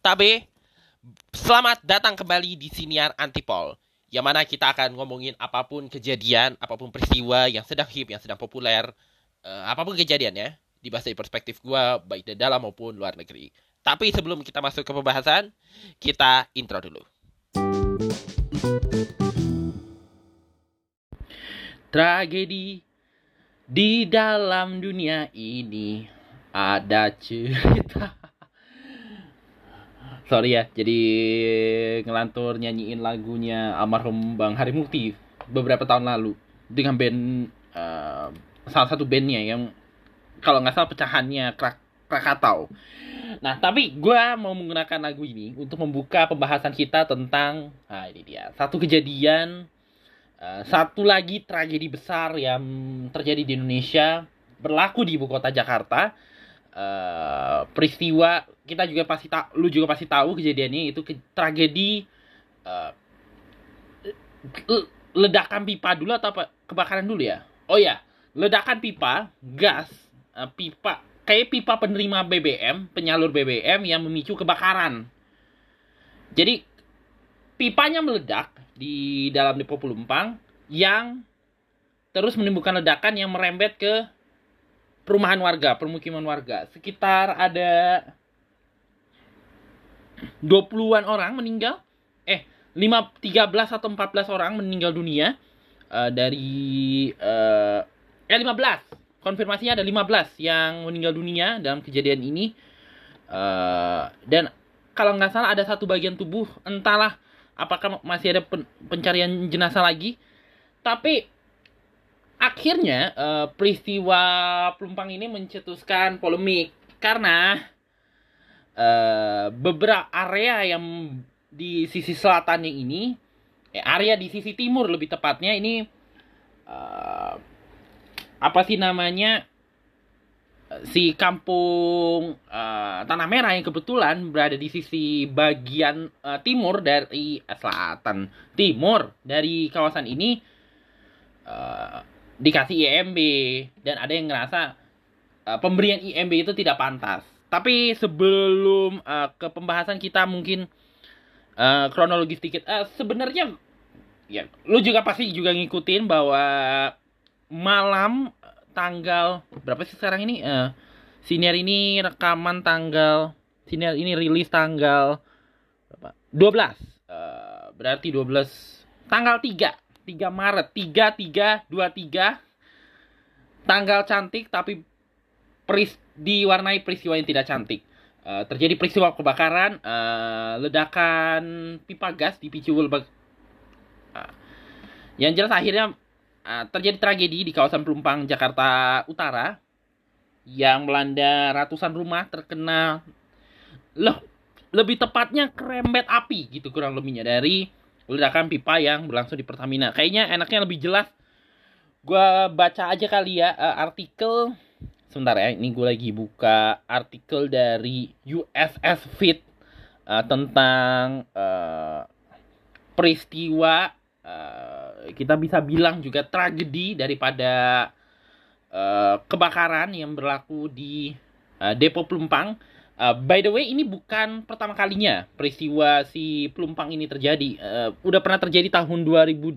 Tabe, selamat datang kembali di Siniar Antipol Yang mana kita akan ngomongin apa pun kejadian, apa pun peristiwa yang sedang hip, yang sedang populer uh, Apa pun kejadiannya, dibahas dari perspektif gue, baik dari dalam maupun luar negeri. Tapi sebelum kita masuk ke pembahasan, kita intro dulu. Tragedi di dalam dunia ini ada cerita sorry ya jadi ngelantur nyanyiin lagunya almarhum Bang Hari Mukti beberapa tahun lalu dengan band uh, salah satu bandnya yang kalau nggak salah pecahannya Krak Krakatau. Nah tapi gue mau menggunakan lagu ini untuk membuka pembahasan kita tentang nah ini dia satu kejadian uh, satu lagi tragedi besar yang terjadi di Indonesia berlaku di ibu kota Jakarta uh, peristiwa kita juga pasti tak lu juga pasti tahu kejadiannya itu ke, tragedi uh, ledakan pipa dulu atau apa? Kebakaran dulu ya? Oh ya ledakan pipa gas uh, pipa kayak pipa penerima BBM penyalur BBM yang memicu kebakaran. Jadi pipanya meledak di dalam depo pelumpang yang terus menimbulkan ledakan yang merembet ke perumahan warga, permukiman warga. Sekitar ada 20-an orang meninggal. Eh, 5 13 atau 14 orang meninggal dunia uh, dari uh, eh 15. Konfirmasinya ada 15 yang meninggal dunia dalam kejadian ini. Uh, dan kalau nggak salah ada satu bagian tubuh entahlah apakah masih ada pen pencarian jenazah lagi. Tapi akhirnya uh, peristiwa pelumpang ini mencetuskan polemik karena uh, beberapa area yang di sisi selatannya ini eh, area di sisi timur lebih tepatnya ini uh, apa sih namanya si kampung uh, Tanah Merah yang kebetulan berada di sisi bagian uh, timur dari uh, selatan timur dari kawasan ini dikasih IMB dan ada yang ngerasa uh, pemberian IMB itu tidak pantas. Tapi sebelum uh, ke pembahasan kita mungkin uh, kronologi sedikit. Uh, Sebenarnya ya lu juga pasti juga ngikutin bahwa malam tanggal berapa sih sekarang ini? Uh, siniar ini rekaman tanggal siniar ini rilis tanggal berapa? 12. Uh, berarti 12 tanggal 3 3 Maret. 3323 tanggal cantik tapi peris diwarnai peristiwa yang tidak cantik. Uh, terjadi peristiwa kebakaran uh, ledakan pipa gas dipicu lebak uh, yang jelas akhirnya uh, terjadi tragedi di kawasan Pelumpang Jakarta Utara yang melanda ratusan rumah terkena loh lebih tepatnya kerembet api gitu kurang lebihnya dari ledakan pipa yang berlangsung di Pertamina. Kayaknya enaknya lebih jelas. Gue baca aja kali ya uh, artikel. Sebentar ya, ini gue lagi buka artikel dari USS Fit uh, tentang uh, peristiwa uh, kita bisa bilang juga tragedi daripada uh, kebakaran yang berlaku di uh, Depo Pelumpang Uh, by the way, ini bukan pertama kalinya peristiwa si pelumpang ini terjadi. Uh, udah pernah terjadi tahun 2008.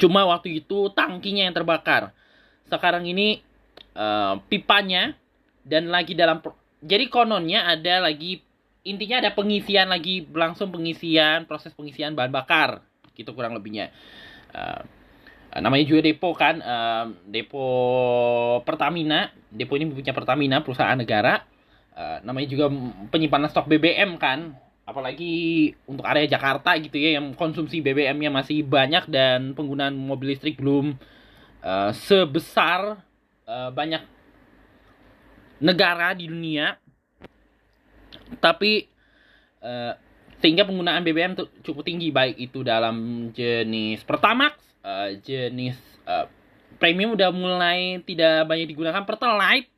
Cuma waktu itu tangkinya yang terbakar. Sekarang ini uh, pipanya dan lagi dalam jadi kononnya ada lagi intinya ada pengisian lagi berlangsung pengisian proses pengisian bahan bakar gitu kurang lebihnya. Uh, namanya juga depo kan. Uh, depo Pertamina. Depo ini punya Pertamina perusahaan negara. Uh, namanya juga penyimpanan stok BBM kan. Apalagi untuk area Jakarta gitu ya yang konsumsi BBM-nya masih banyak dan penggunaan mobil listrik belum uh, sebesar uh, banyak negara di dunia. Tapi uh, sehingga penggunaan BBM cukup tinggi baik itu dalam jenis Pertamax uh, jenis uh, premium udah mulai tidak banyak digunakan. Pertalite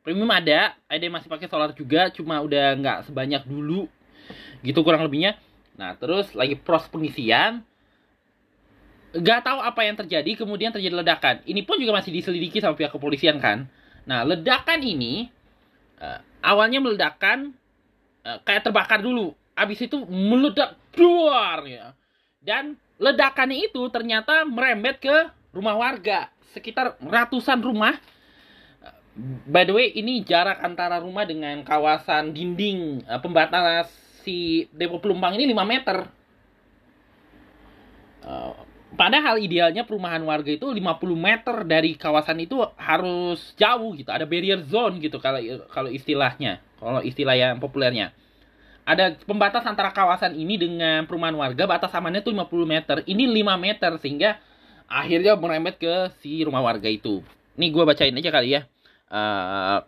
premium ada ada yang masih pakai solar juga cuma udah nggak sebanyak dulu gitu kurang lebihnya. Nah terus lagi proses pengisian. Nggak tahu apa yang terjadi kemudian terjadi ledakan. Ini pun juga masih diselidiki sama pihak kepolisian kan? Nah ledakan ini Uh, awalnya meledakan uh, kayak terbakar dulu, habis itu meledak keluar ya. Dan ledakannya itu ternyata merembet ke rumah warga, sekitar ratusan rumah. By the way, ini jarak antara rumah dengan kawasan dinding uh, pembatas si Depo Pelumpang ini 5 meter. Uh, padahal idealnya perumahan warga itu 50 meter dari kawasan itu harus jauh gitu. Ada barrier zone gitu kalau kalau istilahnya, kalau istilah yang populernya. Ada pembatas antara kawasan ini dengan perumahan warga, batas amannya itu 50 meter. Ini 5 meter sehingga akhirnya merembet ke si rumah warga itu. Nih gue bacain aja kali ya uh,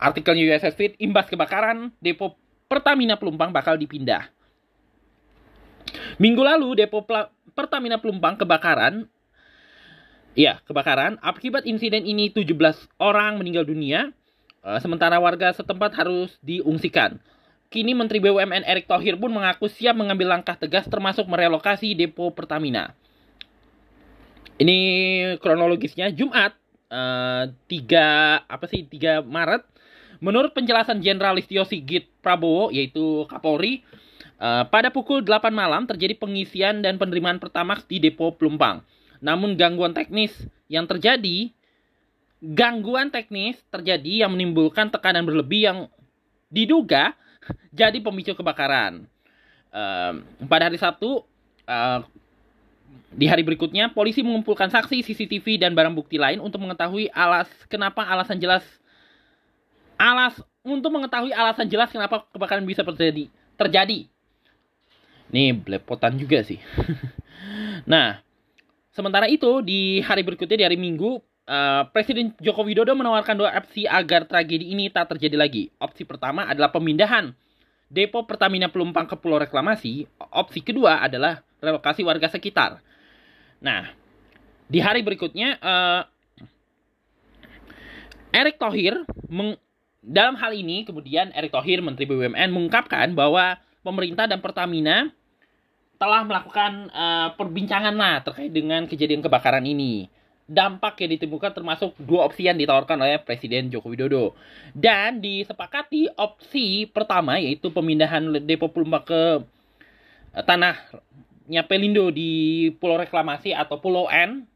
artikel USS Fit, imbas kebakaran, depo Pertamina Pelumpang bakal dipindah. Minggu lalu, depo Pertamina Pelumpang kebakaran. Ya, kebakaran. Akibat insiden ini 17 orang meninggal dunia, uh, sementara warga setempat harus diungsikan. Kini Menteri BUMN Erick Thohir pun mengaku siap mengambil langkah tegas termasuk merelokasi depo Pertamina. Ini kronologisnya Jumat uh, apa sih 3 Maret menurut penjelasan Jenderal Listio Sigit Prabowo yaitu Kapolri uh, pada pukul 8 malam terjadi pengisian dan penerimaan pertamax di depo Pelumpang. Namun gangguan teknis yang terjadi gangguan teknis terjadi yang menimbulkan tekanan berlebih yang diduga jadi pemicu kebakaran. Uh, pada hari Sabtu, uh, di hari berikutnya, polisi mengumpulkan saksi, CCTV, dan barang bukti lain untuk mengetahui alas kenapa alasan jelas alas untuk mengetahui alasan jelas kenapa kebakaran bisa terjadi. Terjadi. Nih belepotan juga sih. nah, sementara itu di hari berikutnya di hari Minggu, uh, Presiden Joko Widodo menawarkan dua opsi agar tragedi ini tak terjadi lagi. Opsi pertama adalah pemindahan depo Pertamina Pelumpang ke Pulau Reklamasi. Opsi kedua adalah relokasi warga sekitar. Nah, di hari berikutnya uh, Erick Thohir meng, dalam hal ini kemudian Erick Thohir Menteri BUMN mengungkapkan bahwa pemerintah dan Pertamina telah melakukan uh, perbincangan lah terkait dengan kejadian kebakaran ini. Dampak yang ditemukan termasuk dua opsi yang ditawarkan oleh Presiden Joko Widodo. Dan disepakati opsi pertama yaitu pemindahan depo Pelumpang ke uh, tanah Pelindo di Pulau Reklamasi atau Pulau N,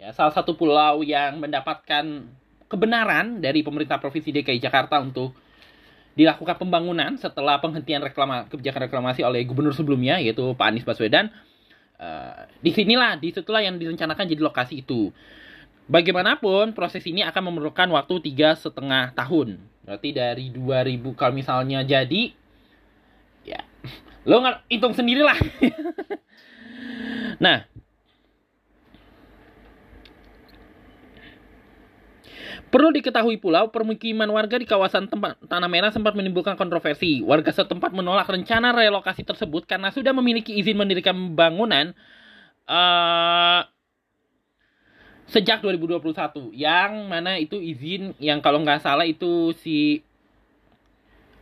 ya, salah satu pulau yang mendapatkan kebenaran dari pemerintah Provinsi DKI Jakarta untuk dilakukan pembangunan setelah penghentian reklama, kebijakan reklamasi oleh gubernur sebelumnya yaitu Pak Anies Baswedan. Uh, di sinilah, di situlah yang direncanakan jadi lokasi itu. Bagaimanapun proses ini akan memerlukan waktu tiga setengah tahun. Berarti dari 2000 kalau misalnya jadi ya Lo nggak hitung sendiri lah. nah, Perlu diketahui pula, permukiman warga di kawasan tempat Tanah Merah sempat menimbulkan kontroversi. Warga setempat menolak rencana relokasi tersebut karena sudah memiliki izin mendirikan bangunan uh, sejak 2021. Yang mana itu izin yang kalau nggak salah itu si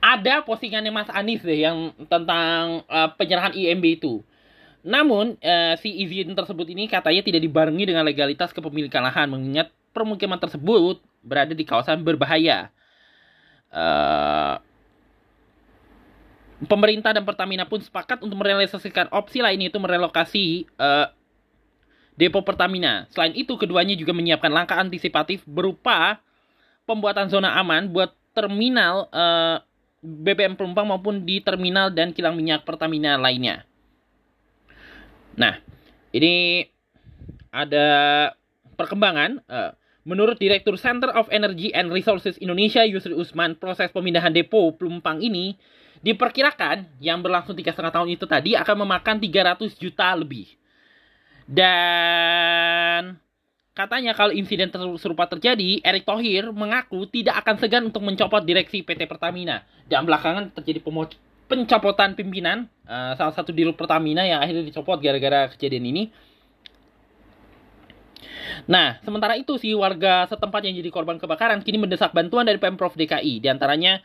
ada postingannya Mas Anies deh yang tentang uh, penyerahan IMB itu. Namun, uh, si izin tersebut ini katanya tidak dibarengi dengan legalitas kepemilikan lahan, mengingat permukiman tersebut berada di kawasan berbahaya. Uh, pemerintah dan Pertamina pun sepakat untuk merealisasikan opsi lain yaitu merelokasi uh, depo Pertamina. Selain itu, keduanya juga menyiapkan langkah antisipatif berupa pembuatan zona aman buat terminal uh, BBM penumpang maupun di terminal dan kilang minyak Pertamina lainnya. Nah, ini ada perkembangan. Uh, menurut Direktur Center of Energy and Resources Indonesia Yusri Usman, proses pemindahan depo pelumpang ini diperkirakan yang berlangsung tiga setengah tahun itu tadi akan memakan 300 juta lebih. Dan Katanya kalau insiden serupa terjadi, Erick Thohir mengaku tidak akan segan untuk mencopot direksi PT Pertamina. Dan belakangan terjadi pencopotan pimpinan uh, salah satu di Pertamina yang akhirnya dicopot gara-gara kejadian ini. Nah, sementara itu si warga setempat yang jadi korban kebakaran kini mendesak bantuan dari Pemprov DKI. Di antaranya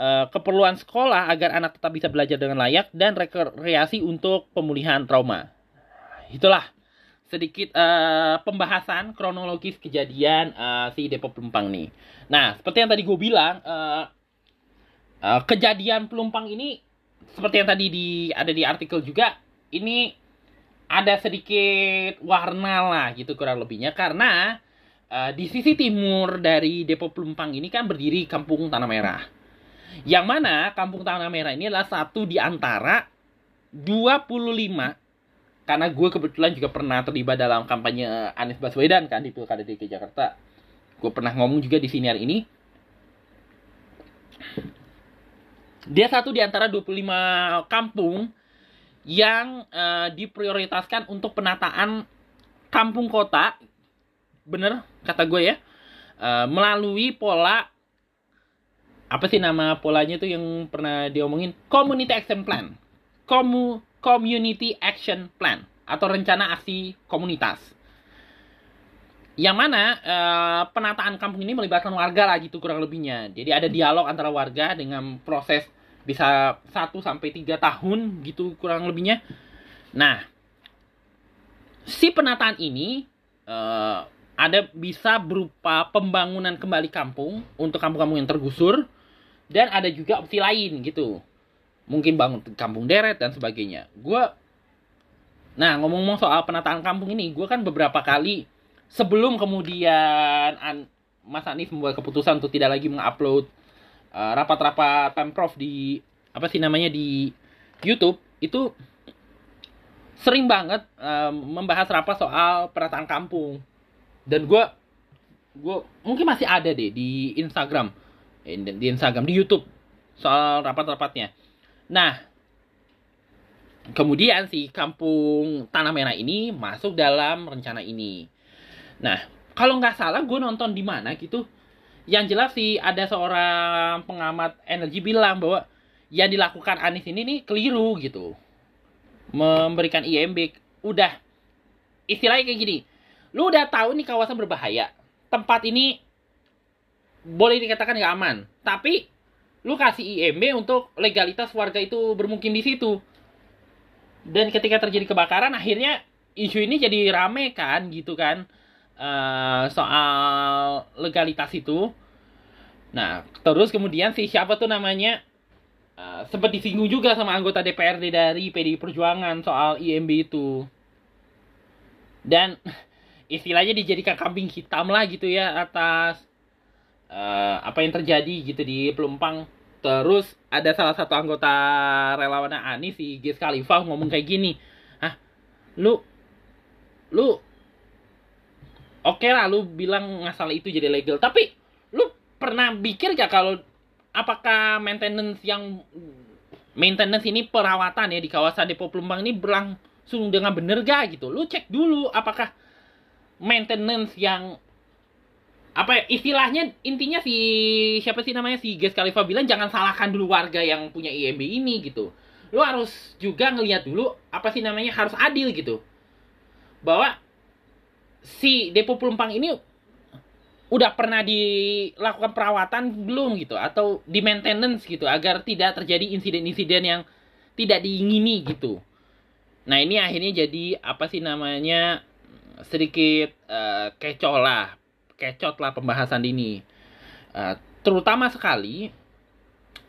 uh, keperluan sekolah agar anak tetap bisa belajar dengan layak dan rekreasi untuk pemulihan trauma. Itulah sedikit uh, pembahasan kronologis kejadian uh, si Depok Pelumpang nih. Nah, seperti yang tadi gue bilang, uh, uh, kejadian Pelumpang ini seperti yang tadi di ada di artikel juga, ini ada sedikit warna lah gitu kurang lebihnya karena uh, di sisi timur dari Depok Pelumpang ini kan berdiri Kampung Tanah Merah. Yang mana Kampung Tanah Merah ini adalah satu di antara 25 karena gue kebetulan juga pernah terlibat dalam kampanye Anies Baswedan kan di Pilkada DKI Jakarta. Gue pernah ngomong juga di sini hari ini. Dia satu di antara 25 kampung yang uh, diprioritaskan untuk penataan kampung kota. Bener kata gue ya. Uh, melalui pola apa sih nama polanya itu yang pernah diomongin community action plan. Komu Community Action Plan atau rencana aksi komunitas. Yang mana e, penataan kampung ini melibatkan warga lah gitu kurang lebihnya. Jadi ada dialog antara warga dengan proses bisa 1 sampai 3 tahun gitu kurang lebihnya. Nah, si penataan ini e, ada bisa berupa pembangunan kembali kampung untuk kampung-kampung yang tergusur dan ada juga opsi lain gitu mungkin bangun kampung deret dan sebagainya. Gue, nah ngomong-ngomong soal penataan kampung ini, gue kan beberapa kali sebelum kemudian An Mas Anies membuat keputusan untuk tidak lagi mengupload uh, rapat-rapat pemprov di apa sih namanya di YouTube itu sering banget uh, membahas rapat soal penataan kampung. Dan gue gue mungkin masih ada deh di Instagram. Di Instagram di YouTube soal rapat-rapatnya. Nah, kemudian si kampung Tanah Merah ini masuk dalam rencana ini. Nah, kalau nggak salah gue nonton di mana gitu, yang jelas sih ada seorang pengamat energi bilang bahwa yang dilakukan Anies ini nih keliru gitu. Memberikan IMB udah istilahnya kayak gini. Lu udah tahu nih kawasan berbahaya. Tempat ini boleh dikatakan nggak aman, tapi lu kasih IMB untuk legalitas warga itu bermukim di situ. Dan ketika terjadi kebakaran, akhirnya isu ini jadi rame kan, gitu kan, uh, soal legalitas itu. Nah, terus kemudian si siapa tuh namanya uh, sempat disinggung juga sama anggota DPRD dari PDI Perjuangan soal IMB itu. Dan istilahnya dijadikan kambing hitam lah gitu ya atas uh, apa yang terjadi gitu di Pelumpang. Terus ada salah satu anggota relawan Ani si Giz Khalifa ngomong kayak gini. ah Lu lu oke okay lah lu bilang ngasal itu jadi legal, tapi lu pernah pikir gak kalau apakah maintenance yang maintenance ini perawatan ya di kawasan Depo Pelumpang ini berlangsung dengan bener gak gitu. Lu cek dulu apakah maintenance yang apa ya, istilahnya intinya si siapa sih namanya si Gas Khalifa bilang jangan salahkan dulu warga yang punya IMB ini gitu. Lu harus juga ngelihat dulu apa sih namanya harus adil gitu. Bahwa si Depo Pelumpang ini udah pernah dilakukan perawatan belum gitu atau di maintenance gitu agar tidak terjadi insiden-insiden yang tidak diingini gitu. Nah, ini akhirnya jadi apa sih namanya sedikit uh, kecoh lah kecot lah pembahasan ini. Uh, terutama sekali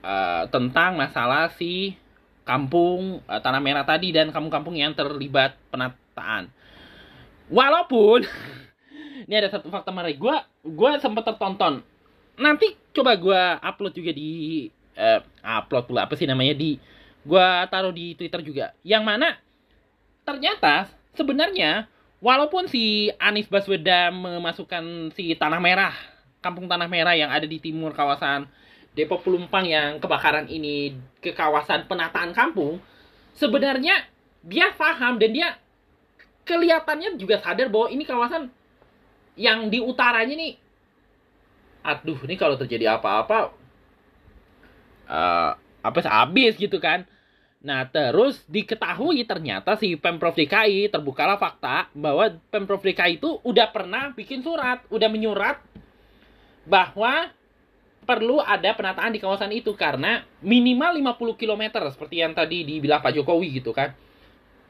uh, tentang masalah si kampung uh, Tanah Merah tadi dan kampung-kampung yang terlibat penataan. Walaupun ini ada satu fakta menarik, gue gue sempat tertonton. Nanti coba gue upload juga di uh, upload pula apa sih namanya di gue taruh di Twitter juga. Yang mana ternyata sebenarnya walaupun si Anies Baswedan memasukkan si Tanah Merah, Kampung Tanah Merah yang ada di timur kawasan Depok Pelumpang yang kebakaran ini ke kawasan penataan kampung, sebenarnya dia paham dan dia kelihatannya juga sadar bahwa ini kawasan yang di utaranya nih aduh ini kalau terjadi apa-apa uh, apa habis gitu kan Nah, terus diketahui ternyata si Pemprov DKI terbukalah fakta bahwa Pemprov DKI itu udah pernah bikin surat, udah menyurat bahwa perlu ada penataan di kawasan itu karena minimal 50 km seperti yang tadi dibilang Pak Jokowi gitu kan.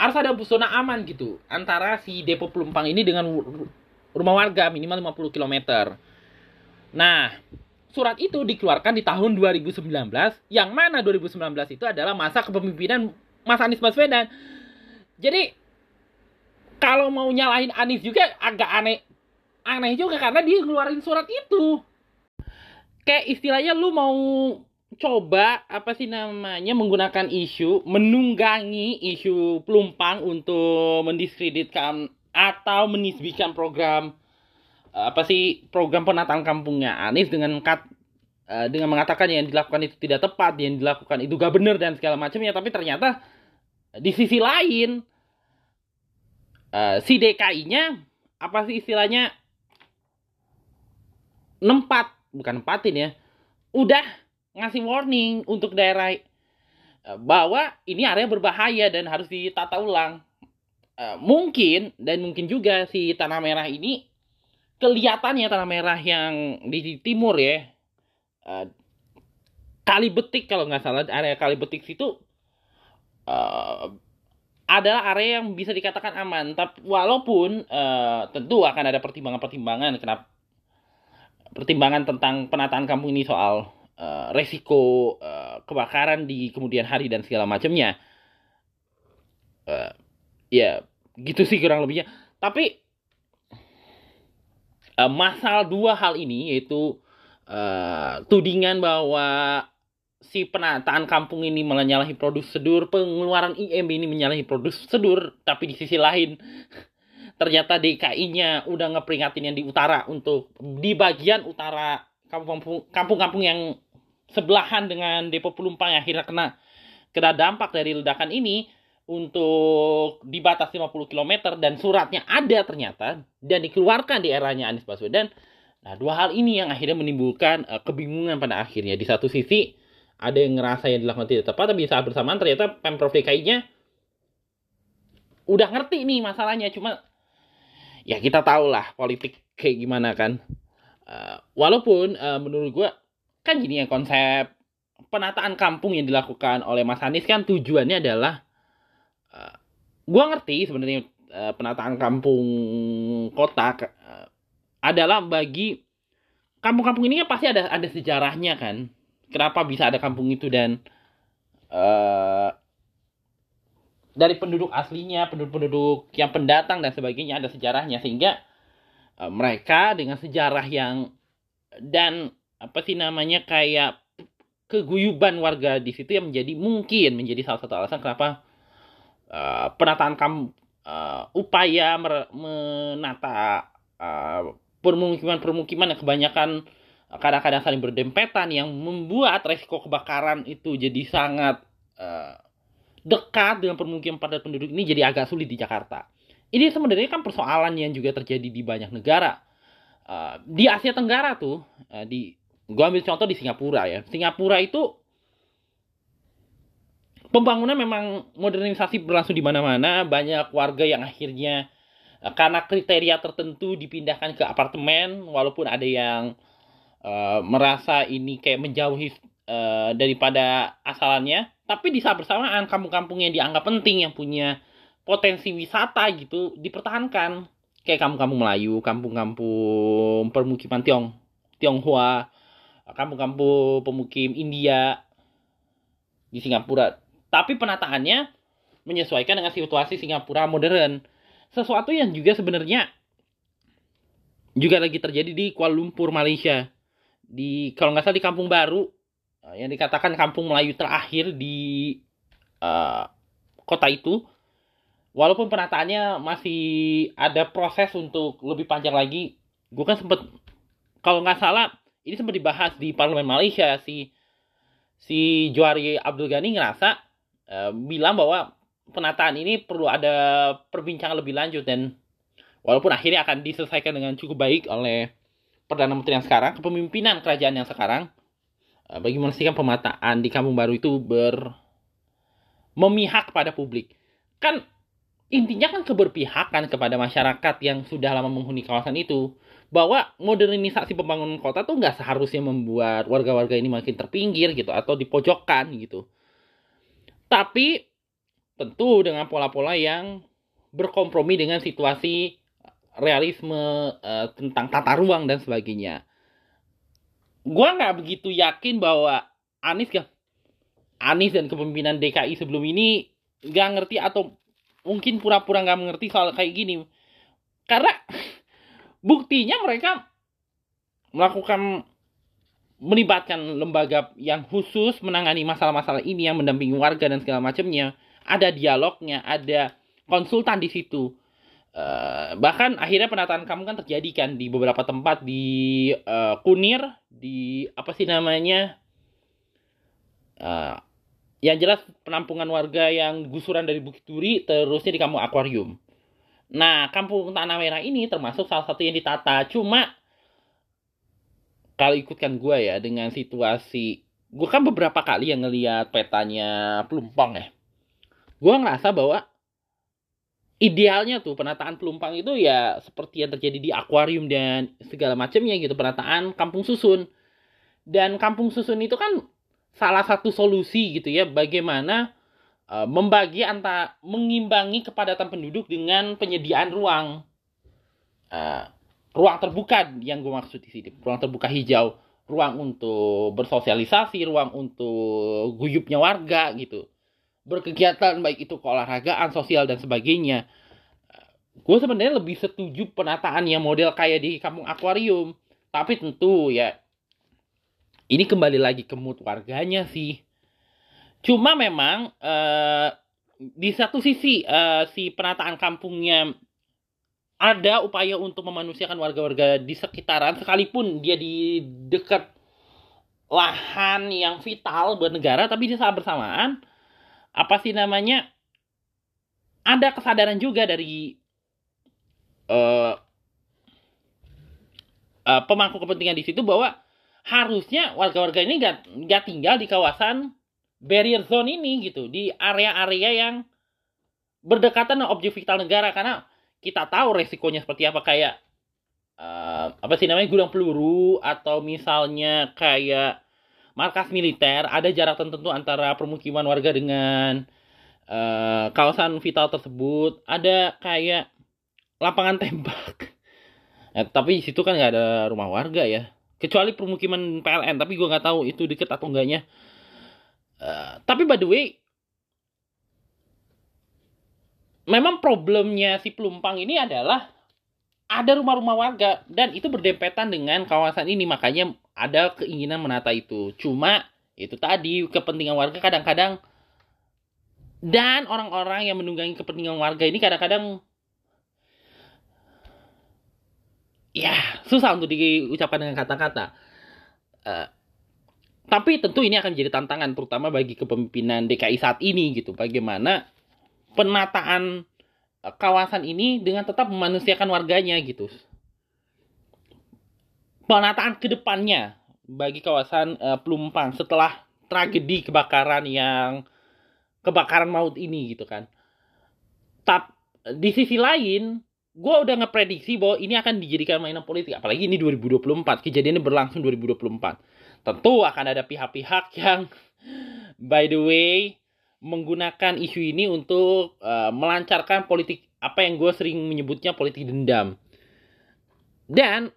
Harus ada zona aman gitu antara si depo pelumpang ini dengan rumah warga minimal 50 km. Nah, surat itu dikeluarkan di tahun 2019 yang mana 2019 itu adalah masa kepemimpinan Mas Anies Baswedan. Jadi kalau mau nyalahin Anies juga agak aneh aneh juga karena dia ngeluarin surat itu. Kayak istilahnya lu mau coba apa sih namanya menggunakan isu menunggangi isu pelumpang untuk mendiskreditkan atau menisbikan program apa sih program penataan kampungnya Anies dengan kat, uh, dengan mengatakan yang dilakukan itu tidak tepat, yang dilakukan itu gak benar dan segala macamnya, tapi ternyata di sisi lain uh, si DKI-nya apa sih istilahnya nempat bukan nempatin ya, udah ngasih warning untuk daerah uh, bahwa ini area berbahaya dan harus ditata ulang. Uh, mungkin dan mungkin juga si tanah merah ini kelihatannya tanah merah yang di timur ya uh, kali betik kalau nggak salah area kali betik situ adalah area yang bisa dikatakan aman tapi walaupun tentu akan ada pertimbangan-pertimbangan kenapa pertimbangan tentang penataan kampung ini soal uh, resiko uh, kebakaran di kemudian hari dan segala macamnya. Uh, ya gitu sih kurang lebihnya. Tapi uh, masal dua hal ini yaitu uh, tudingan bahwa si penataan kampung ini menyalahi prosedur pengeluaran IMB ini menyalahi prosedur tapi di sisi lain ternyata DKI-nya udah ngeperingatin yang di utara untuk di bagian utara kampung-kampung yang sebelahan dengan Depo Pelumpang yang akhirnya kena kena dampak dari ledakan ini untuk dibatasi 50 km dan suratnya ada ternyata dan dikeluarkan di eranya Anies Baswedan. Nah, dua hal ini yang akhirnya menimbulkan uh, kebingungan pada akhirnya. Di satu sisi ada yang ngerasa yang dilakukan tidak tepat, tapi saat bersamaan ternyata Pemprov DKI-nya udah ngerti nih masalahnya. Cuma ya kita tahu lah politik kayak gimana kan. Uh, walaupun uh, menurut gue kan gini ya konsep penataan kampung yang dilakukan oleh Mas Anies kan tujuannya adalah uh, gua ngerti sebenarnya uh, penataan kampung kota uh, adalah bagi kampung-kampung ini kan pasti ada ada sejarahnya kan. Kenapa bisa ada kampung itu dan uh, dari penduduk aslinya penduduk-penduduk yang pendatang dan sebagainya ada sejarahnya. Sehingga uh, mereka dengan sejarah yang dan apa sih namanya kayak keguyuban warga di situ yang menjadi mungkin menjadi salah satu alasan kenapa uh, penataan kam uh, upaya mer, menata uh, permukiman-permukiman yang kebanyakan kadang-kadang saling berdempetan yang membuat resiko kebakaran itu jadi sangat uh, dekat dengan permukiman padat penduduk ini jadi agak sulit di Jakarta. Ini sebenarnya kan persoalan yang juga terjadi di banyak negara. Di Asia Tenggara tuh, uh, di gua ambil contoh di Singapura ya. Singapura itu pembangunan memang modernisasi berlangsung di mana-mana. Banyak warga yang akhirnya uh, karena kriteria tertentu dipindahkan ke apartemen, walaupun ada yang uh, merasa ini kayak menjauhi uh, daripada asalannya. Tapi di saat bersamaan kampung-kampung yang dianggap penting yang punya potensi wisata gitu dipertahankan. Kayak kampung-kampung Melayu, kampung-kampung permukiman Tiong, Tionghoa, kampung-kampung pemukim India di Singapura tapi penataannya menyesuaikan dengan situasi Singapura modern. Sesuatu yang juga sebenarnya juga lagi terjadi di Kuala Lumpur, Malaysia. Di kalau nggak salah di Kampung Baru eh, yang dikatakan kampung Melayu terakhir di uh, kota itu. Walaupun penataannya masih ada proses untuk lebih panjang lagi, gue kan sempet kalau nggak salah ini sempat dibahas di parlemen Malaysia. Si si Juari Abdul Ghani ngerasa uh, bilang bahwa penataan ini perlu ada perbincangan lebih lanjut dan walaupun akhirnya akan diselesaikan dengan cukup baik oleh perdana menteri yang sekarang kepemimpinan kerajaan yang sekarang uh, bagi memastikan pemetaan di kampung baru itu ber memihak pada publik. Kan intinya kan keberpihakan kepada masyarakat yang sudah lama menghuni kawasan itu bahwa modernisasi pembangunan kota tuh nggak seharusnya membuat warga-warga ini makin terpinggir gitu atau dipojokkan gitu tapi tentu dengan pola-pola yang berkompromi dengan situasi realisme uh, tentang tata ruang dan sebagainya. Gua nggak begitu yakin bahwa Anies kan Anies dan kepemimpinan DKI sebelum ini nggak ngerti atau mungkin pura-pura nggak mengerti soal kayak gini. Karena buktinya mereka melakukan melibatkan lembaga yang khusus menangani masalah-masalah ini yang mendampingi warga dan segala macamnya ada dialognya, ada konsultan di situ. Uh, bahkan akhirnya penataan kamu kan terjadi kan di beberapa tempat di uh, Kunir, di apa sih namanya? Uh, yang jelas penampungan warga yang gusuran dari Bukit Duri terusnya di kampung akuarium. Nah, kampung Tanah Merah ini termasuk salah satu yang ditata. Cuma kalau ikutkan gue ya dengan situasi gue kan beberapa kali yang ngeliat petanya Pelumpang ya gue ngerasa bahwa idealnya tuh penataan pelumpang itu ya seperti yang terjadi di akuarium dan segala macamnya gitu penataan kampung susun dan kampung susun itu kan salah satu solusi gitu ya bagaimana membagi antara mengimbangi kepadatan penduduk dengan penyediaan ruang. Uh, ruang terbuka yang gue maksud di sini. Ruang terbuka hijau. Ruang untuk bersosialisasi ruang untuk guyupnya warga gitu. Berkegiatan baik itu keolahragaan sosial dan sebagainya. Gue sebenarnya lebih setuju penataan yang model kayak di kampung akuarium. Tapi tentu ya ini kembali lagi ke mood warganya sih cuma memang uh, di satu sisi uh, si penataan kampungnya ada upaya untuk memanusiakan warga-warga di sekitaran sekalipun dia di dekat lahan yang vital buat negara tapi di saat bersamaan. Apa sih namanya? Ada kesadaran juga dari uh, uh, pemangku kepentingan di situ bahwa harusnya warga-warga ini gak, gak tinggal di kawasan barrier zone ini gitu di area-area yang berdekatan dengan objek vital negara karena kita tahu resikonya seperti apa kayak uh, apa sih namanya gudang peluru atau misalnya kayak markas militer, ada jarak tertentu antara permukiman warga dengan uh, kawasan vital tersebut, ada kayak lapangan tembak. Ya, tapi di situ kan nggak ada rumah warga ya, kecuali permukiman PLN. Tapi gue nggak tahu itu deket atau enggaknya. Uh, tapi by the way, memang problemnya si pelumpang ini adalah ada rumah-rumah warga dan itu berdempetan dengan kawasan ini. Makanya ada keinginan menata itu. Cuma itu tadi kepentingan warga kadang-kadang dan orang-orang yang menunggangi kepentingan warga ini kadang-kadang ya susah untuk diucapkan dengan kata-kata. Uh, tapi tentu ini akan menjadi tantangan terutama bagi kepemimpinan DKI saat ini gitu bagaimana penataan kawasan ini dengan tetap memanusiakan warganya gitu. Penataan ke depannya bagi kawasan uh, Pelumpang setelah tragedi kebakaran yang kebakaran maut ini gitu kan. Tap di sisi lain, gue udah ngeprediksi bahwa ini akan dijadikan mainan politik. Apalagi ini 2024, kejadiannya berlangsung 2024. Tentu akan ada pihak-pihak yang by the way menggunakan isu ini untuk uh, melancarkan politik apa yang gue sering menyebutnya politik dendam. Dan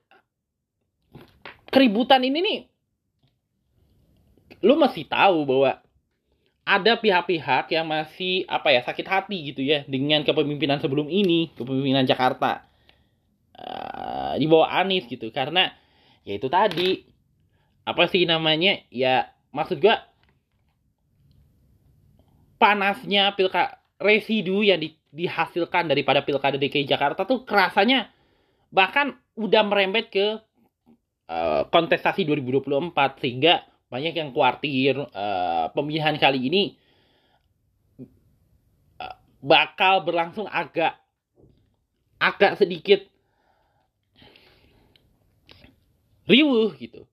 keributan ini nih, lu masih tahu bahwa ada pihak-pihak yang masih apa ya sakit hati gitu ya dengan kepemimpinan sebelum ini, kepemimpinan Jakarta uh, di bawah Anies gitu karena ya itu tadi apa sih namanya ya maksud gue panasnya pilka residu yang di, dihasilkan daripada pilkada DKI Jakarta tuh kerasanya bahkan udah merembet ke uh, kontestasi 2024 sehingga banyak yang khawatir uh, pemilihan kali ini uh, bakal berlangsung agak agak sedikit riuh gitu.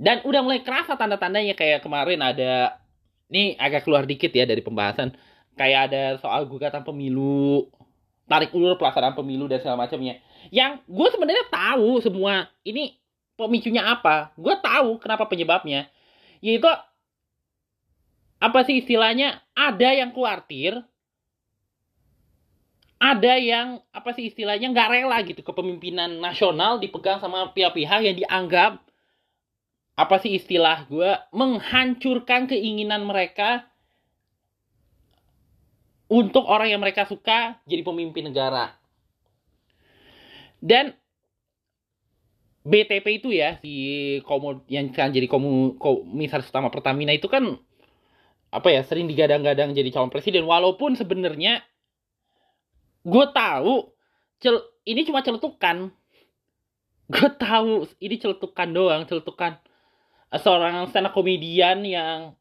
Dan udah mulai kerasa tanda-tandanya kayak kemarin ada ini agak keluar dikit ya dari pembahasan kayak ada soal gugatan pemilu tarik ulur pelaksanaan pemilu dan segala macamnya. Yang gue sebenarnya tahu semua ini pemicunya apa. Gue tahu kenapa penyebabnya. Yaitu apa sih istilahnya? Ada yang khawatir ada yang apa sih istilahnya? Nggak rela gitu kepemimpinan nasional dipegang sama pihak-pihak yang dianggap apa sih istilah gue menghancurkan keinginan mereka untuk orang yang mereka suka jadi pemimpin negara. Dan BTP itu ya si komo yang kan jadi komu komisaris utama Pertamina itu kan apa ya sering digadang-gadang jadi calon presiden. Walaupun sebenarnya gue tahu cel ini cuma celetukan. Gue tahu ini celetukan doang celetukan seorang stand up komedian yang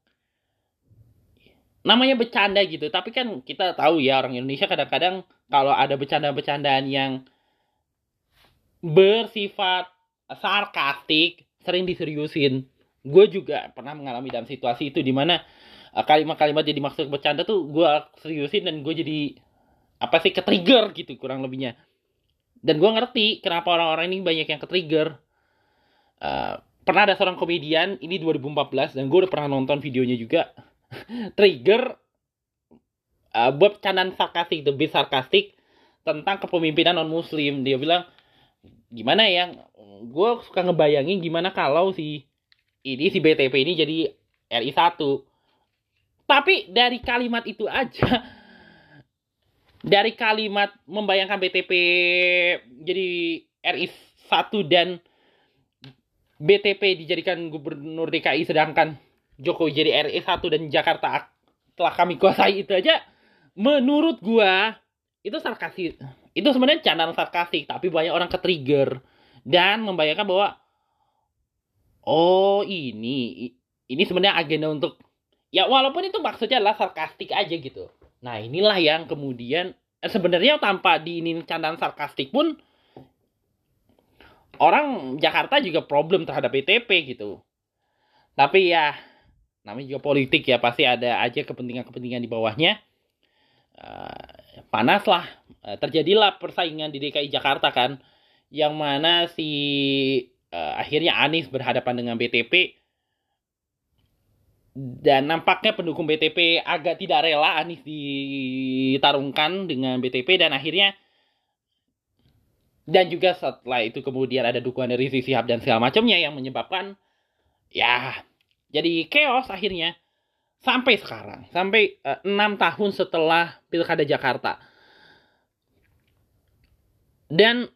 namanya bercanda gitu. Tapi kan kita tahu ya orang Indonesia kadang-kadang kalau ada bercanda-bercandaan yang bersifat sarkastik sering diseriusin. Gue juga pernah mengalami dalam situasi itu di mana Eh, kalimat-kalimat jadi maksud bercanda tuh gue seriusin dan gue jadi apa sih ke trigger gitu kurang lebihnya. Dan gue ngerti kenapa orang-orang ini banyak yang ke trigger uh, pernah ada seorang komedian ini 2014 dan gue udah pernah nonton videonya juga. Trigger uh, buat candaan sarkastik the best sarkastik tentang kepemimpinan non muslim dia bilang gimana ya gue suka ngebayangin gimana kalau si ini si BTP ini jadi RI 1 tapi dari kalimat itu aja, dari kalimat membayangkan BTP jadi RI 1 dan BTP dijadikan gubernur DKI sedangkan Jokowi jadi RI 1 dan Jakarta telah kami kuasai. Itu aja. Menurut gua itu sarkastik itu sebenarnya candaan sarkastik tapi banyak orang ke-trigger dan membayangkan bahwa oh ini ini sebenarnya agenda untuk ya walaupun itu maksudnya adalah sarkastik aja gitu. Nah inilah yang kemudian eh, sebenarnya tanpa di ini candaan sarkastik pun orang Jakarta juga problem terhadap BTP gitu. Tapi ya namanya juga politik ya pasti ada aja kepentingan-kepentingan di bawahnya. Uh, panas lah uh, terjadilah persaingan di DKI Jakarta kan yang mana si uh, akhirnya Anies berhadapan dengan BTP dan nampaknya pendukung BTP agak tidak rela Anies ditarungkan dengan BTP dan akhirnya dan juga setelah itu kemudian ada dukungan dari Rizik Sihab dan segala macamnya yang menyebabkan ya jadi chaos akhirnya. Sampai sekarang sampai eh, enam uh, tahun setelah pilkada Jakarta. Dan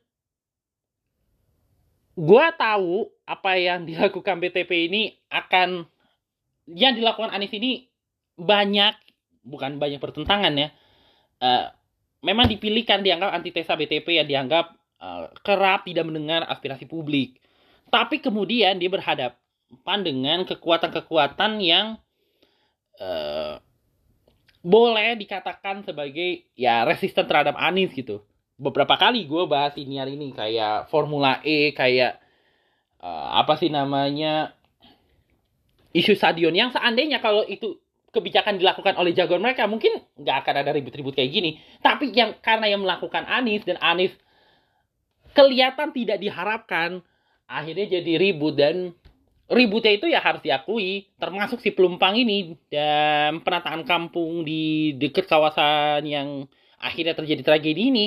gue tahu apa yang dilakukan BTP ini akan yang dilakukan Anies ini banyak bukan banyak pertentangan ya. Uh, memang dipilihkan dianggap antitesa BTP yang dianggap uh, kerap tidak mendengar aspirasi publik. Tapi kemudian dia berhadapan dengan kekuatan-kekuatan yang uh, boleh dikatakan sebagai ya resisten terhadap Anies gitu. Beberapa kali gue bahas ini hari ini kayak Formula E kayak uh, apa sih namanya isu stadion yang seandainya kalau itu kebijakan dilakukan oleh jagoan mereka mungkin nggak akan ada ribut-ribut kayak gini. Tapi yang karena yang melakukan Anies dan Anies kelihatan tidak diharapkan akhirnya jadi ribut dan ributnya itu ya harus diakui termasuk si pelumpang ini dan penataan kampung di dekat kawasan yang akhirnya terjadi tragedi ini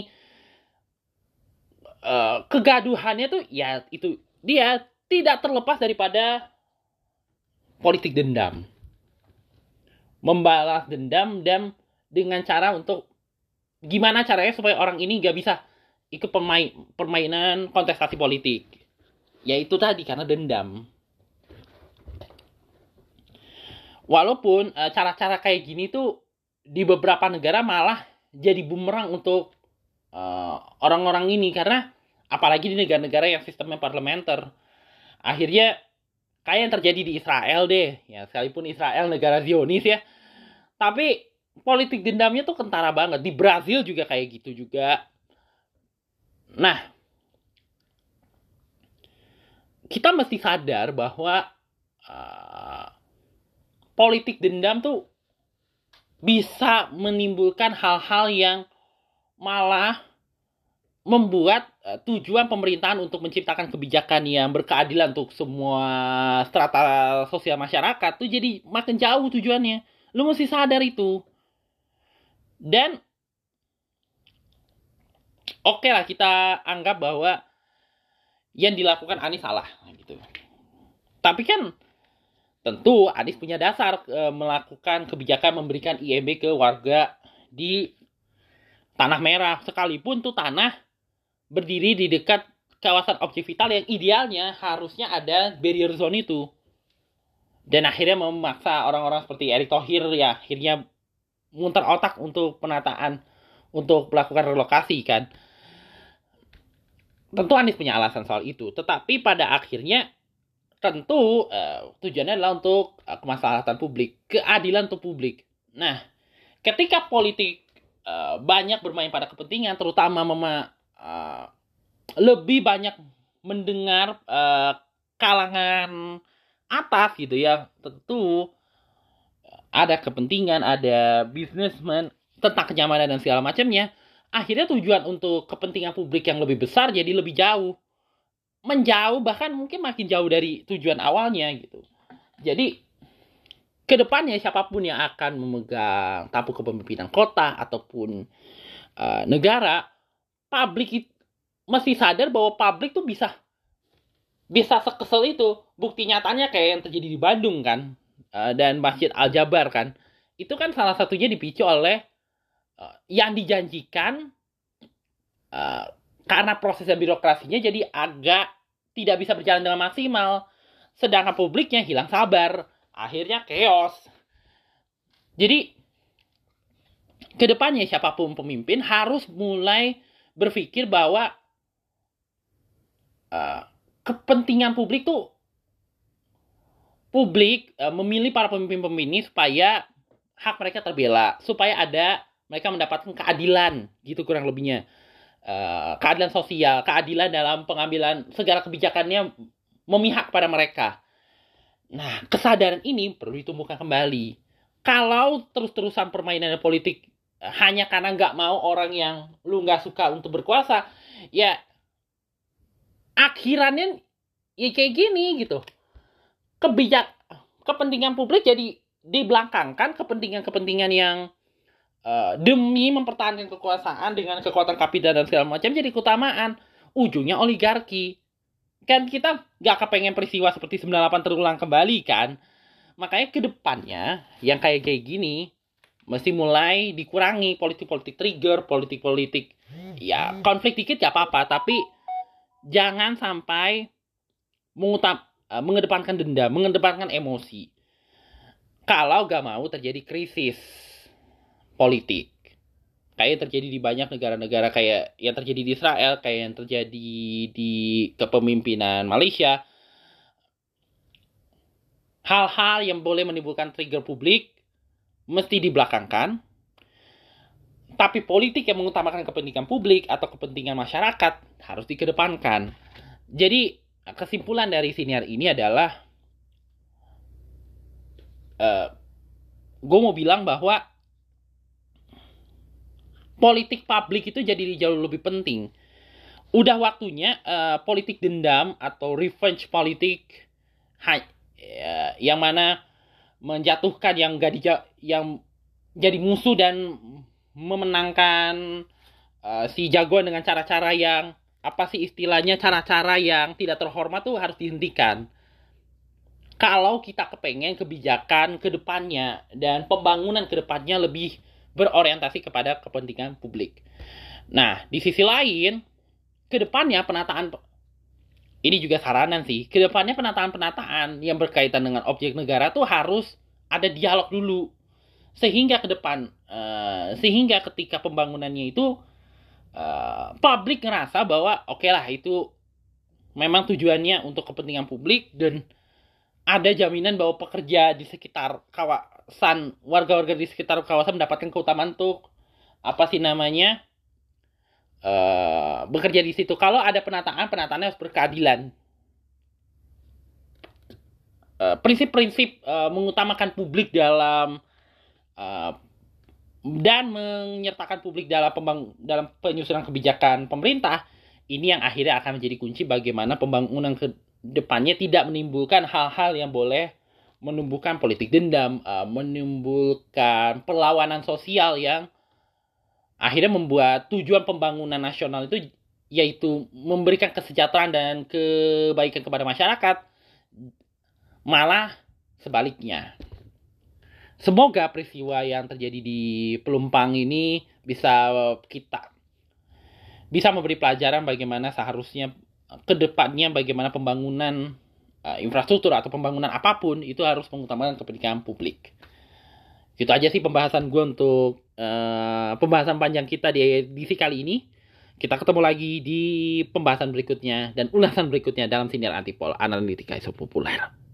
uh, kegaduhannya tuh ya itu dia tidak terlepas daripada politik dendam. Membalas dendam dan dengan cara untuk gimana caranya supaya orang ini gak bisa ikut pemain, permainan kontestasi politik. Yaitu tadi karena dendam. Walaupun eh, cara-cara kayak gini tuh di beberapa negara malah jadi bumerang untuk uh, orang-orang ini. Karena apalagi di negara-negara yang sistemnya parlementer. Akhirnya kayak yang terjadi di Israel deh. Ya sekalipun Israel negara Zionis ya. Tapi politik dendamnya tuh kentara banget. Di Brazil juga kayak gitu juga nah kita mesti sadar bahwa uh, politik dendam tuh bisa menimbulkan hal-hal yang malah membuat uh, tujuan pemerintahan untuk menciptakan kebijakan yang berkeadilan untuk semua strata sosial masyarakat tuh jadi makin jauh tujuannya. Lu mesti sadar itu. Dan oke okay lah kita anggap bahwa yang dilakukan Anies salah gitu. Tapi kan tentu Anies punya dasar e, melakukan kebijakan memberikan IMB ke warga di tanah merah. Sekalipun tuh tanah berdiri di dekat kawasan objek vital yang idealnya harusnya ada barrier zone itu. Dan akhirnya memaksa orang-orang seperti Erick Thohir ya akhirnya muter otak untuk penataan untuk melakukan relokasi kan tentu Anies punya alasan soal itu. Tetapi pada akhirnya tentu uh, tujuannya adalah untuk uh, kemaslahatan publik keadilan untuk publik. Nah ketika politik uh, banyak bermain pada kepentingan terutama mema uh, lebih banyak mendengar uh, kalangan atas gitu ya tentu ada kepentingan ada bisnismen tentang kenyamanan dan segala macamnya akhirnya tujuan untuk kepentingan publik yang lebih besar jadi lebih jauh. Menjauh bahkan mungkin makin jauh dari tujuan awalnya gitu. Jadi ke depannya siapa pun yang akan memegang tampuk kepemimpinan kota ataupun uh, negara publik mesti sadar bahwa publik tuh bisa bisa sekesel itu. Bukti nyatanya kayak yang terjadi di Bandung kan uh, dan Masjid Al Jabar kan. Itu kan salah satunya dipicu oleh uh, yang dijanjikan uh, karena prosesnya birokrasinya jadi agak tidak bisa berjalan dengan maksimal. Sedangkan publiknya hilang sabar akhirnya chaos. Jadi ke depannya siapa pun pemimpin harus mulai berpikir bahwa uh, kepentingan publik tuh publik uh, memilih para pemimpin-pemimpin ini supaya hak mereka terbela, supaya ada mereka mendapatkan keadilan gitu kurang lebihnya. Uh, keadilan sosial, keadilan dalam pengambilan segala kebijakannya memihak pada mereka. Nah, kesadaran ini perlu ditumbuhkan kembali. Kalau terus-terusan permainan politik hanya karena nggak mau orang yang lu nggak suka untuk berkuasa, ya akhirannya ya kayak gini gitu kebijak kepentingan publik jadi dibelakangkan kepentingan-kepentingan yang uh, demi mempertahankan kekuasaan dengan kekuatan kapital dan segala macam jadi keutamaan. Ujungnya oligarki. Kan kita gak kepengen peristiwa seperti 98 terulang kembali kan? Makanya ke depannya yang kayak kayak gini mesti mulai dikurangi politik-politik trigger politik-politik ya konflik dikit ya apa-apa tapi jangan sampai mengutap, uh, mengedepankan dendam, mengedepankan emosi. Kalau gak mau terjadi krisis politik. Kayak yang terjadi di banyak negara-negara kayak yang terjadi di Israel, kayak yang terjadi di kepemimpinan Malaysia. Hal-hal yang boleh menimbulkan trigger publik mesti dibelakangkan. Tapi politik yang mengutamakan kepentingan publik atau kepentingan masyarakat harus dikedepankan. Jadi kesimpulan dari siniar ini adalah uh, eh, gue mau bilang bahwa politik publik itu jadi jauh lebih penting. Udah waktunya uh, politik dendam atau revenge politik uh, yang mana menjatuhkan yang gak dija yang jadi musuh dan memenangkan uh, si jagoan dengan cara-cara yang apa sih istilahnya cara-cara yang tidak terhormat tuh harus dihentikan. Kalau kita kepengen kebijakan ke depannya dan pembangunan ke depannya lebih berorientasi kepada kepentingan publik. Nah, di sisi lain, ke depannya penataan ini juga saranan sih. Ke depannya penataan-penataan yang berkaitan dengan objek negara tuh harus ada dialog dulu. Sehingga ke depan uh, sehingga ketika pembangunannya itu uh, publik ngerasa bahwa oke okay lah itu memang tujuannya untuk kepentingan publik dan ada jaminan bahwa pekerja di sekitar kawasan warga-warga di sekitar kawasan mendapatkan keutamaan untuk apa sih namanya uh, bekerja di situ. Kalau ada penataan penataannya harus berkeadilan. Prinsip-prinsip uh, uh, mengutamakan publik dalam uh, dan menyertakan publik dalam pembang dalam penyusunan kebijakan pemerintah ini yang akhirnya akan menjadi kunci bagaimana pembangunan ke depannya tidak menimbulkan hal-hal yang boleh menumbuhkan politik dendam, uh, menimbulkan perlawanan sosial yang akhirnya membuat tujuan pembangunan nasional itu yaitu memberikan kesejahteraan dan kebaikan kepada masyarakat malah sebaliknya. Semoga peristiwa yang terjadi di Pelumpang ini bisa kita bisa memberi pelajaran bagaimana seharusnya ke depannya bagaimana pembangunan uh, infrastruktur atau pembangunan apa pun itu harus mengutamakan kepentingan publik. Itu aja sih pembahasan gue untuk uh, pembahasan panjang kita di edisi kali ini. Kita ketemu lagi di pembahasan berikutnya dan ulasan berikutnya dalam siniar antipol analitika isu populer.